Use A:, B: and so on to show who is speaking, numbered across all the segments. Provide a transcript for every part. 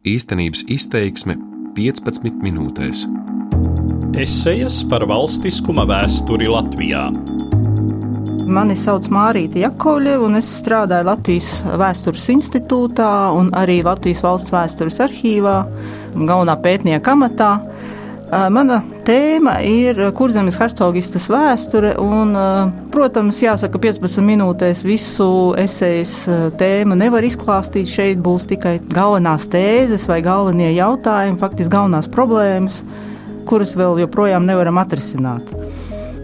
A: Īstenības izteiksme 15 minūtēs.
B: Esejas par valstiskuma vēsturi Latvijā.
C: Mani sauc Mārīta Jakovļa, un es strādāju Latvijas Vēstures institūtā un arī Latvijas valsts vēstures arhīvā, galvenā pētnieka amatā. Mana tēma ir kurzemes hercogistas vēsture, un, protams, jāsaka, 15 minūtēs visu esejas tēmu nevar izklāstīt. Šeit būs tikai galvenās tēzes vai galvenie jautājumi, faktiski galvenās problēmas, kuras vēl joprojām nevaram atrisināt.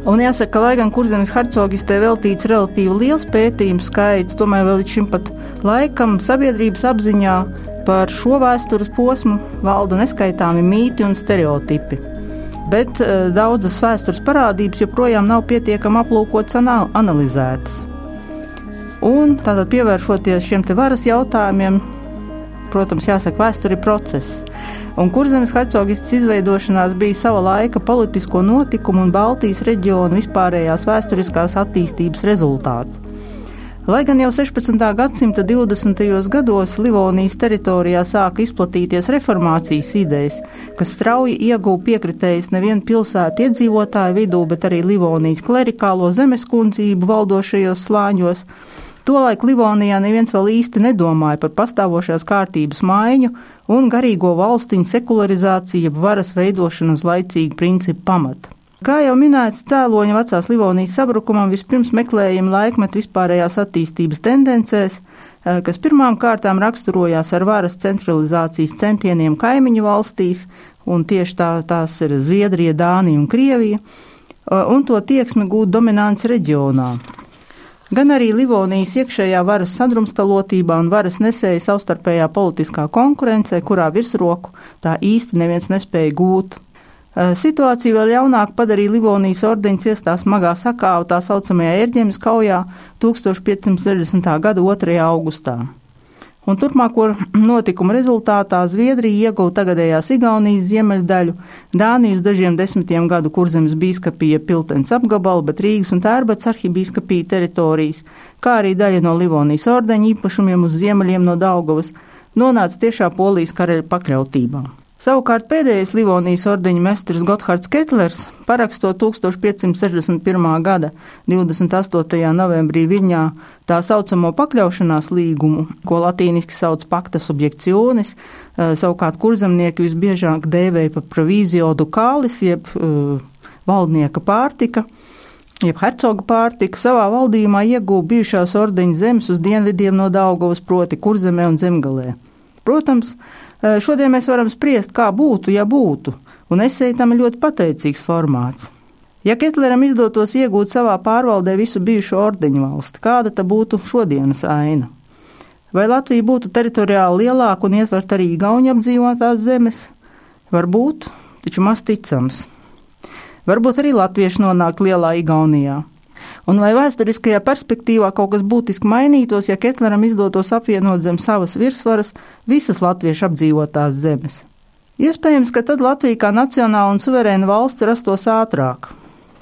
C: Un jāsaka, ka, lai gan kurzemes hercogistē veltīts relatīvi liels pētījumu skaits, tomēr vēl līdz šim pat laikam sabiedrības apziņā Par šo vēstures posmu valda neskaitāmi mīti un stereotipi. Bet uh, daudzas vēstures parādības joprojām nav pietiekami aplūkotas un analizētas. Un tātad pievēršoties šiem te varas jautājumiem, protams, jāsaka, vēsture ir process. Un kurzemes hercogists izveidošanās bija sava laika politisko notikumu un Baltijas reģionu vispārējās vēsturiskās attīstības rezultāts. Lai gan jau 16. gadsimta 20. gados Livonijas teritorijā sāka izplatīties reformācijas idejas, kas strauji ieguva piekritējis nevienu pilsētu iedzīvotāju vidū, bet arī Livonijas klerikālo zemeskundzību valdošajos slāņos, Tolaik Livonijā neviens vēl īsti nedomāja par pastāvošās kārtības maiņu un garīgo valstiņu sekularizāciju, varas veidošanu uz laicīgu principu pamata. Kā jau minēts, cēloņa vecās Livonijas sabrukumam vispirms meklējami laikmetu vispārējās attīstības tendencēs, eh, kas pirmām kārtām raksturojās ar varas centralizācijas centieniem kaimiņu valstīs, un tieši tā, tās ir Zviedrija, Dānija un Krievija, eh, un to tieksmi gūt dominants reģionā. Gan arī Livonijas iekšējā varas sadrumstalotība un varas nesēja savstarpējā politiskā konkurencē, kurā virsroku tā īsti neviens nespēja gūt. Eh, situāciju vēl ļaunāk padarīja Livonijas ordeņa ciestā smagā sakāva tā saucamajā ērģemes kaujā 1560. gada 2. augustā. Un turpmāko notikumu rezultātā Zviedrija ieguva tagadējās Igaunijas ziemeļdaļu, Dānijas dažiem desmitiem gadu kurzemes bīskapija Piltens apgabalu, bet Rīgas un Tērbats arhibīskapija teritorijas, kā arī daļa no Livonijas ordeņa īpašumiem uz ziemeļiem no Daugavas, nonāca tiešā polijas karaļa pakļautībā. Savukārt pēdējais Livonijas ordeņa mestris Gotthards Ketlers, parakstot 1561. gada 28. novembrī Viņā tā saucamo pakļaušanās līgumu, ko latīniski sauc pakta subjekcionis, eh, savukārt kurzemnieki visbiežāk dēvēja par provīzio dukālis, jeb uh, valdnieka pārtika, jeb hercoga pārtika, savā valdījumā iegūta bijušās ordeņa zemes uz dienvidiem no Daugavas, proti kurzemē un zemgalē. Protams, šodien mēs varam spriest, kā būtu, ja būtu, un esēja tam ir ļoti pateicīgs formāts. Ja Ketleram izdotos iegūt savā pārvaldē visu bijušo ordeņu valsti, kāda tad būtu šodienas aina? Vai Latvija būtu teritoriāli lielāka un ietvert arī Gauņa apdzīvotās zemes? Varbūt, taču maz ticams. Varbūt arī latvieši nonākt lielā Igaunijā. Un vai vēsturiskajā perspektīvā kaut kas būtiski mainītos, ja Ketleram izdotos apvienot zem savas virsvaras visas latviešu apdzīvotās zemes? Iespējams, ka tad Latvija kā nacionāla un suverēna valsts rastos ātrāk.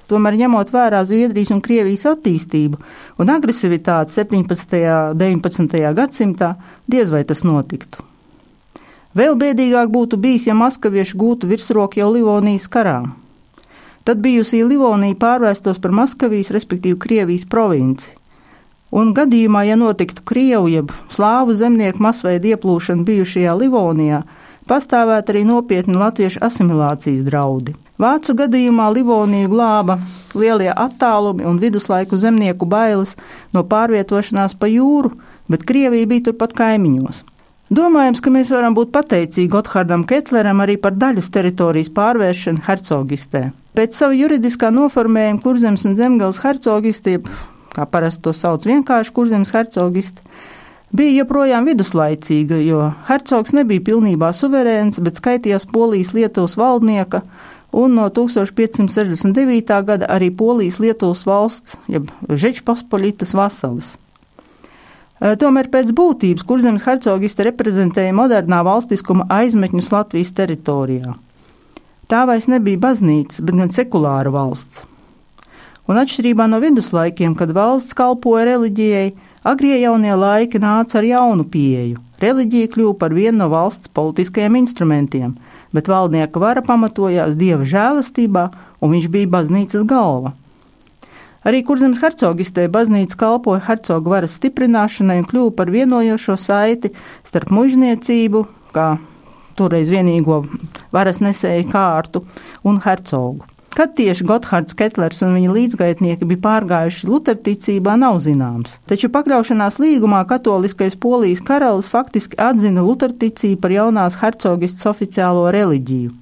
C: Tomēr, ņemot vērā Zviedrijas un Krievijas attīstību un agresivitāti 17. un 19. gadsimtā, diez vai tas notiktu. Vēl bēdīgāk būtu bijis, ja maskavieši gūtu virsroku jau Livonijas karā. Tad bijusī Livonija pārvērstos par Maskavijas, respektīvi Krievijas provinci. Un gadījumā, ja notiktu Krievu jeb Slāvu zemnieku masveida ieplūšana bijušajā Livonijā, pastāvētu arī nopietni latviešu asimilācijas draudi. Vācu gadījumā Livoniju glāba lielie attālumi un viduslaiku zemnieku bailes no pārvietošanās pa jūru, bet Krievija bija turpat kaimiņos. Domājams, ka mēs varam būt pateicīgi Gotthardam Ketleram arī par daļas teritorijas pārvēršanu hercogistē. Pēc sava juridiskā noformējuma kurzems un zemgals hercogisti, kā parasti to sauc vienkārši kurzems hercogisti, bija joprojām viduslaicīga, jo hercogs nebija pilnībā suverēns, bet skaitījās Polijas Lietuvas valdnieka un no 1569. gada arī Polijas Lietuvas valsts, jeb Žečpospolitas vasalis. Tomēr pēc būtības kurzemes hercogiste reprezentēja modernā valstiskuma aizmetņus Latvijas teritorijā. Tā vairs nebija baznīca, bet gan sekulāra valsts. Un atšķirībā no viduslaikiem, kad valsts kalpoja reliģijai, agrie jaunie laiki nāca ar jaunu pieeju - reliģija kļuva par vienu no valsts politiskajiem instrumentiem, bet valdnieka vara pamatojās dieva žēlastībā, un viņš bija baznīcas galva. Arī kurzemes hercogistē baznīca kalpoja hercogu varas stiprināšanai un kļuva par vienojošo saiti starp mužniecību, kā toreiz vienīgo varas nesēju kārtu, un hercogu. Kad tieši Gotthards Ketlers un viņa līdzgaitnieki bija pārgājuši luterticībā, nav zināms. Taču pakļaušanās līgumā katoliskais polijas karalis faktiski atzina luterticību par jaunās hercogistas oficiālo reliģiju.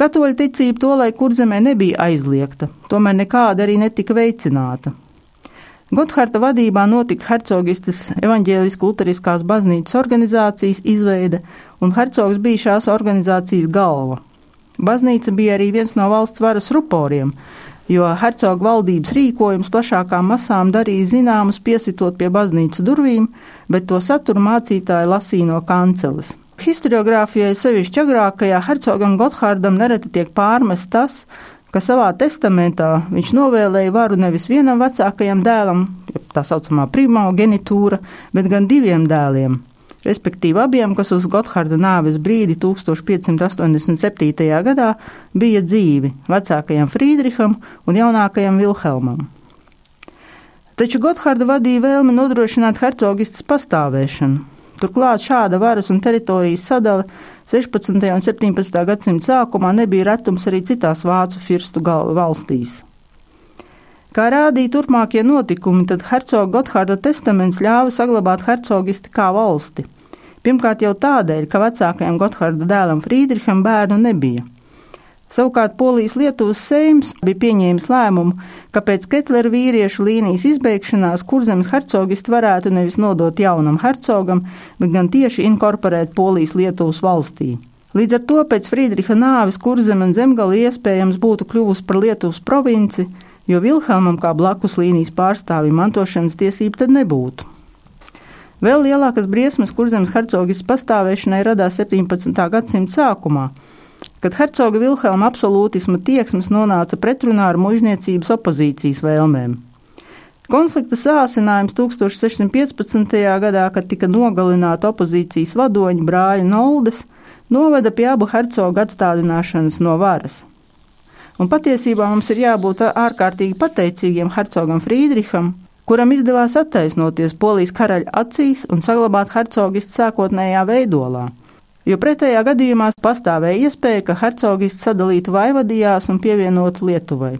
C: Katoļu ticība tolaik kurzemē nebija aizliegta, tomēr nekāda arī netika veicināta. Gotthārta vadībā notika hercogistas evaņģēlisku luteriskās baznīcas organizācijas izveide, un hercogs bija šās organizācijas galva. Baznīca bija arī viens no valsts varas ruporiem, jo hercoga valdības rīkojums plašākām masām darīja zināmus piesitot pie baznīcas durvīm, bet to saturu mācītāji lasīja no kanceles. Historiogrāfijai sevišķi agrākajā hercogam Gotthardam nereti tiek pārmest tas, ka savā testamentā viņš novēlēja varu nevis vienam vecākajam dēlam, tā saucamā primogenitūra, bet gan diviem dēliem respektīvi abiem, kas uz Gotthārda nāves brīdi 1587. gadā bija dzīvi - vecākajam Friedriham un jaunākajam Vilhelmam. Taču Gotthārda vadīja vēlmi nodrošināt hercogistas pastāvēšanu. Turklāt šāda varas un teritorijas sadale 16. un 17. gadsimta sākumā nebija retums arī citās vācu firstu valstīs. Kā rādīja turpmākie notikumi, tad hercoga Gotthārda testaments ļāva saglabāt hercogisti kā valsti. Pirmkārt jau tādēļ, ka vecākajam Gotthārda dēlam Friedriham bērnu nebija. Savukārt Polijas Lietuvas seims bija pieņēmis lēmumu, ka pēc Ketlera vīriešu līnijas izbeigšanās kurzemes hercogisti varētu nevis nodot jaunam hercogam, bet gan tieši inkorporēt Polijas Lietuvas valstī. Līdz ar to pēc Friedriha nāves kurzeme un zemgala iespējams būtu kļuvusi par Lietuvas provinci, jo Vilhelmam kā blakus līnijas pārstāvim mantošanas tiesība tad nebūtu. Vēl lielākas briesmas kurzemes hercogas pastāvēšanai radās 17. gadsimta sākumā, kad hercoga Vilhelma absolūtisma tieksmes nonāca pretrunā ar mužniecības opozīcijas vēlmēm. Konflikta sāsinājums 1615. gadā, kad tika nogalināta opozīcijas vadoņa brāļa Noldes, noveda pie abu hercogu atstādināšanas no varas. Un patiesībā mums ir jābūt ārkārtīgi pateicīgiem hercogam Friedriham, kuram izdevās attaisnoties polijas karaļa acīs un saglabāt hercogistu sākotnējā veidolā. Jo pretējā gadījumā pastāvēja iespēja, ka hercogists sadalītu vaivadījās un pievienotu Lietuvai.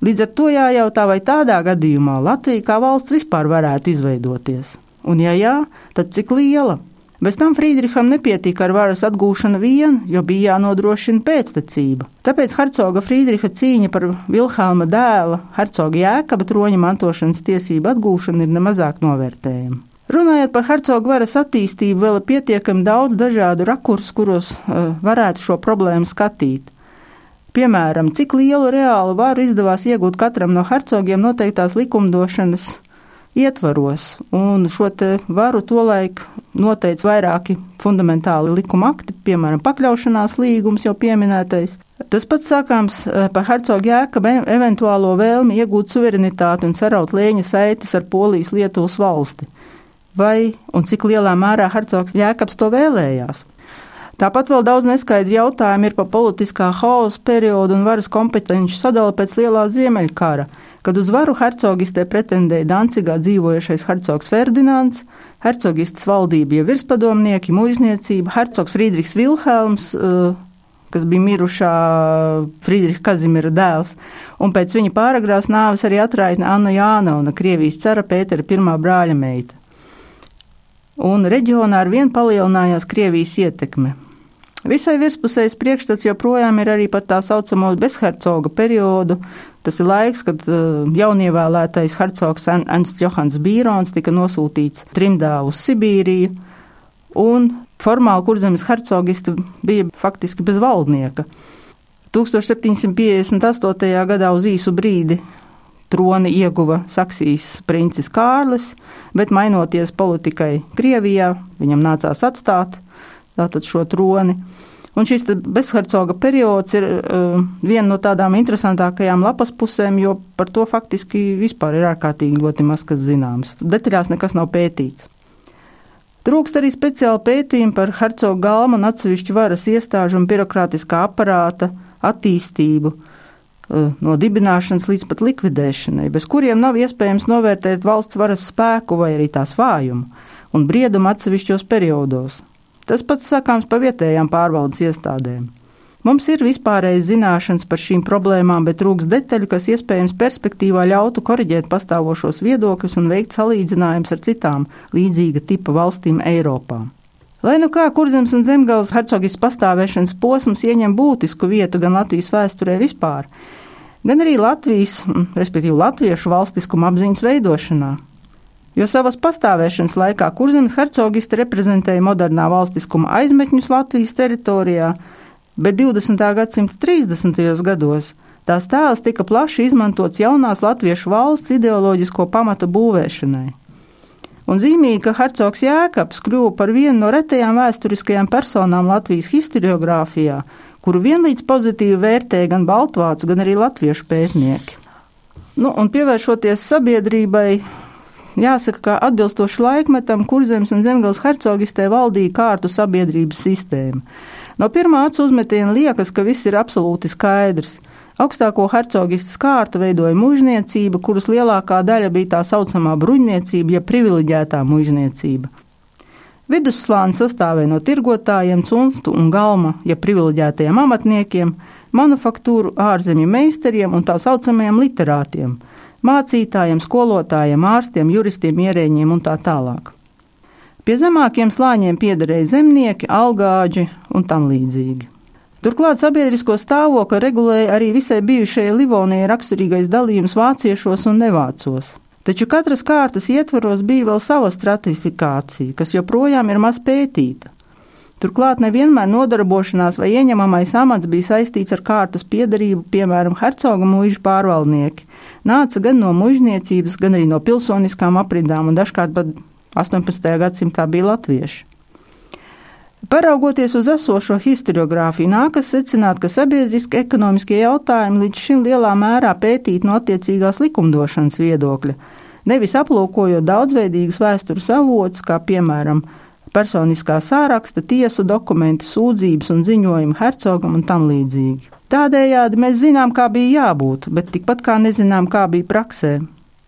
C: Līdz ar to jājautā, vai tādā gadījumā Latvija kā valsts vispār varētu izveidoties. Un, ja jā, tad cik liela? Bez tam Friedriham nepietika ar varas atgūšanu vien, jo bija jānodrošina pēctecība. Tāpēc hercoga Friedriha cīņa par Vilhelma dēla, hercoga jēkaba troņa mantošanas tiesību atgūšanu ir nemazāk novērtējama. Runājot par hercogu varas attīstību, vēl ir pietiekami daudz dažādu rakursu, kuros uh, varētu šo problēmu skatīt. Piemēram, cik lielu reālu varu izdevās iegūt katram no hercogiem noteiktās likumdošanas ietvaros, un šo varu tolaik noteica vairāki fundamentāli likuma akti, piemēram, pakļaušanās līgums jau pieminētais. Tas pats sākāms eh, par hercogu jēkabu eventuālo vēlmi iegūt suverenitāti un saraut lēņa saites ar Polijas Lietuvas valsti. Vai un cik lielā mērā hercogs jēkabs to vēlējās? Tāpat vēl daudz neskaidru jautājumu ir par politiskā hausa periodu un varas kompetenci sadali pēc lielā ziemeļkara kad uz varu hercogistē pretendēja Dancigā dzīvojušais hercogs Ferdinands, hercogistas valdība jau virspadomnieki, muizniecība, hercogs Friedrichs Vilhelms, eh, kas bija mirušā Friedricha Kazimira dēls, un pēc viņa pāragrās nāves arī atraitne Anna Jānauna, Krievijas cara Pētera pirmā brāļa meita. Un reģionā ar vien palielinājās Krievijas ietekme. Visai virspusējs priekšstats joprojām ir arī par tā saucamo bezhercoga periodu. Tas ir laiks, kad uh, jaunievēlētais hercogs Ernsts Johans Bīrons tika nosūtīts trimdā uz Sibīriju, un formāli kurzemes hercogisti bija faktiski bez valdnieka. 1758. gadā uz īsu brīdi troni ieguva Saksijas princis Kārlis, bet mainoties politikai Krievijā, viņam nācās atstāt tātad šo troni. Un šis bezhercoga periods ir uh, viena no tādām interesantākajām lapas pusēm, jo par to faktiski vispār ir ārkārtīgi ļoti maz kas zināms. Detaļās nekas nav pētīts. Trūkst arī speciāla pētījuma par hercogu galmu un atsevišķu varas iestāžu un birokrātiskā aparāta attīstību, eh, no dibināšanas līdz pat likvidēšanai, bez kuriem nav iespējams novērtēt valsts varas spēku vai arī tās vājumu un briedumu atsevišķos periodos. Tas pats sakāms par vietējām pārvaldes iestādēm. Mums ir vispārējas zināšanas par šīm problēmām, bet trūks detaļu, kas iespējams perspektīvā ļautu koriģēt pastāvošos viedokļus un veikt salīdzinājumus ar citām līdzīga tipa valstīm Eiropā. Lai nu kā kurzems un zemgāles hercogis pastāvēšanas posms ieņem būtisku vietu gan Latvijas vēsturē vispār, gan arī Latvijas, respektīvi latviešu valstiskuma apziņas veidošanā. Jo savas pastāvēšanas laikā kurzemes hercogisti reprezentēja modernā valstiskuma aizmetņus Latvijas teritorijā, bet 20. gadsimta 30. gados tās tēls tika plaši izmantots jaunās latviešu valsts ideoloģisko pamatu būvēšanai. Un zīmīgi, ka hercogs Jēkabs kļuva par vienu no retajām vēsturiskajām personām Latvijas historiografijā, kuru vienlīdz pozitīvi vērtēja gan baltvācu, gan arī latviešu pētnieki. Nu, un pievēršoties sabiedrībai, jāsaka, ka atbilstoši laikmetam kurzems un zemgals hercogistē valdīja kārtu sabiedrības sistēma. No pirmā acu uzmetiena liekas, ka viss ir absolūti skaidrs. Augstāko hercogistas kārtu veidoja mužniecība, kuras lielākā daļa bija tā saucamā bruņniecība, ja privileģētā mužniecība. Vidusslānis sastāvēja no tirgotājiem, cunftu un galma, ja privileģētajiem amatniekiem, manufaktūru, ārzemju meistariem un tā saucamajiem literātiem, mācītājiem, skolotājiem, ārstiem, juristiem, ierēģiem un tā tālāk. Pie zemākiem slāņiem piederēja zemnieki, algāģi un tam līdzīgi. Turklāt sabiedrisko stāvokli regulēja arī visai bijušajai Livonijai raksturīgais dalījums vāciešos un nevācos. Taču katras kārtas ietvaros bija vēl sava stratifikācija, kas joprojām ir maz pētīta. Turklāt nevienmēr nodarbošanās vai ieņemamais amats bija saistīts ar kārtas piedarību, piemēram, hercoga mūža pārvaldnieki. Nāca gan no mužniecības, gan arī no pilsoniskām aprindām un dažkārt pat 18. gadsimtā bija latvieši. Paraugoties uz esošo historiografiju, nākas secināt, ka sabiedriski ekonomiskie jautājumi līdz šim lielā mērā pētīti no attiecīgās likumdošanas viedokļa, nevis aplūkojot daudzveidīgas vēstures avots, kā piemēram personiskā sāraksta, tiesu dokumenti, sūdzības un ziņojumi hercogam un tam līdzīgi. Tādējādi mēs zinām, kā bija jābūt, bet tikpat kā nezinām, kā bija praksē.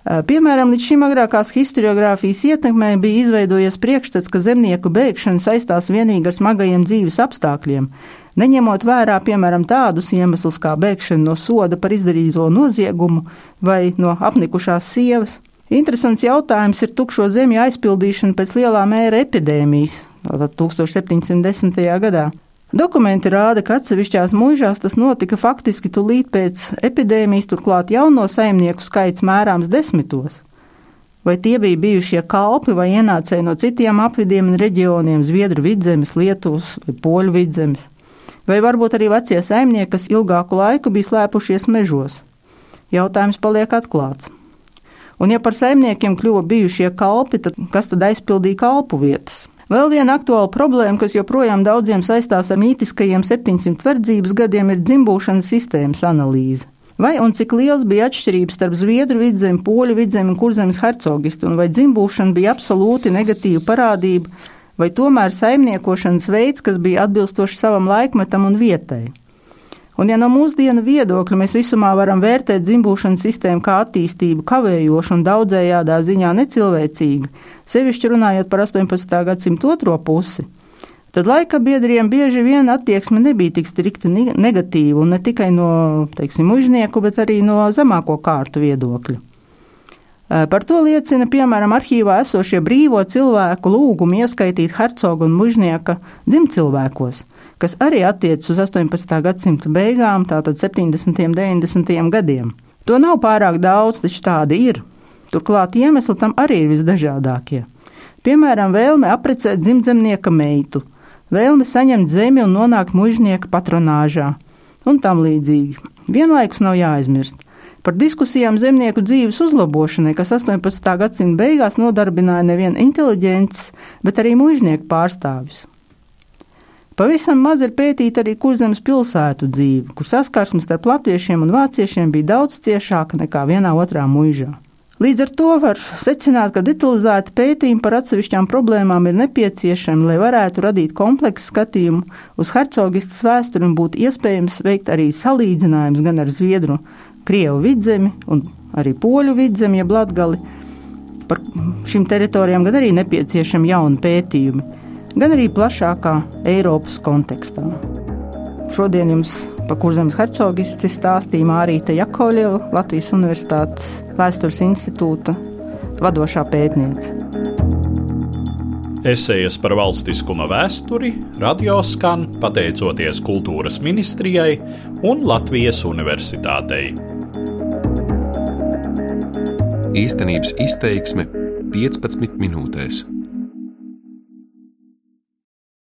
C: Piemēram, līdz šim agrākās historiografijas ietekmē bija izveidojies priekšstats, ka zemnieku bēgšana saistās vienīgi ar smagajiem dzīves apstākļiem, neņemot vērā, piemēram, tādus iemeslus kā bēgšana no soda par izdarīto noziegumu vai no apnikušās sievas. Interesants jautājums ir tukšo zemju aizpildīšana pēc lielā mēra epidēmijas, 1710. gadā. Dokumenti rāda, ka atsevišķās mūžās tas notika faktiski tūlīt pēc epidēmijas, turklāt jauno saimnieku skaits mērāms desmitos. Vai tie bija bijušie kalpi vai ienācēji no citiem apvidiem un reģioniem, Zviedru vidzemes, Lietuvas vai Poļu vidzemes? Vai varbūt arī vecie saimnieki, kas ilgāku laiku bija slēpušies mežos? Jautājums paliek atklāts. Un ja par saimniekiem kļuva bijušie kalpi, tad kas tad aizpildīja kalpu vietas? Vēl viena aktuāla problēma, kas joprojām daudziem saistās ar mītiskajiem 700 verdzības gadiem, ir dzimbūšanas sistēmas analīze. Vai un cik liels bija atšķirības starp Zviedru vidzemi, Poļu vidzemi un Kurzemes hercogistu, un vai dzimbūšana bija absolūti negatīva parādība, vai tomēr saimniekošanas veids, kas bija atbilstoši savam laikmetam un vietai? Un, ja no mūsdienu viedokļa mēs visumā varam vērtēt dzimbūšanas sistēmu kā attīstību kavējošu un daudzējādā ziņā necilvēcīgu, sevišķi runājot par 18. gadsimtu otro pusi, tad laika biedriem bieži vien attieksme nebija tik strikti negatīva un ne tikai no, teiksim, mužnieku, bet arī no zemāko kārtu viedokļa. Par to liecina, piemēram, arhīvā esošie brīvo cilvēku lūgumi ieskaitīt hercogu un mužnieka dzimcilvēkos, kas arī attiecas uz 18. gadsimta beigām, tātad 70. un 90. gadiem. To nav pārāk daudz, taču tādi ir. Turklāt iemesli tam arī ir visdažādākie. Piemēram, vēlme apprecēt dzimtzemnieka meitu, vēlme saņemt zemi un nonākt mužnieka patronāžā un tam līdzīgi. Vienlaikus nav jāaizmirst par diskusijām zemnieku dzīves uzlabošanai, kas 18. gadsimta beigās nodarbināja nevien inteliģents, bet arī mužnieku pārstāvjus. Pavisam maz ir pētīta arī kurzemes pilsētu dzīve, kur saskarsme starp latviešiem un vāciešiem bija daudz ciešāka nekā vienā otrā mūžā. Līdz ar to var secināt, ka detalizēta pētījuma par atsevišķām problēmām ir nepieciešama, lai varētu radīt kompleksu skatījumu uz hercogistas vēsturi un būtu iespējams veikt arī salīdzinājumus gan ar Zviedru, Krievu vidzemi un arī Poļu vidzemi, jeb Latgali. Par šīm teritorijām gan arī nepieciešami jauni pētījumi, gan arī plašākā Eiropas kontekstā. Šodien jums pa kurzemes hercogisti stāstīja Mārīta Jakovļeva, Latvijas Universitātes Vēstures institūta vadošā pētniece.
B: Esejas par valstiskuma vēsturi radio skan pateicoties Kultūras ministrijai un Latvijas Universitātei.
A: Īstenības izteiksme 15 minūtēs.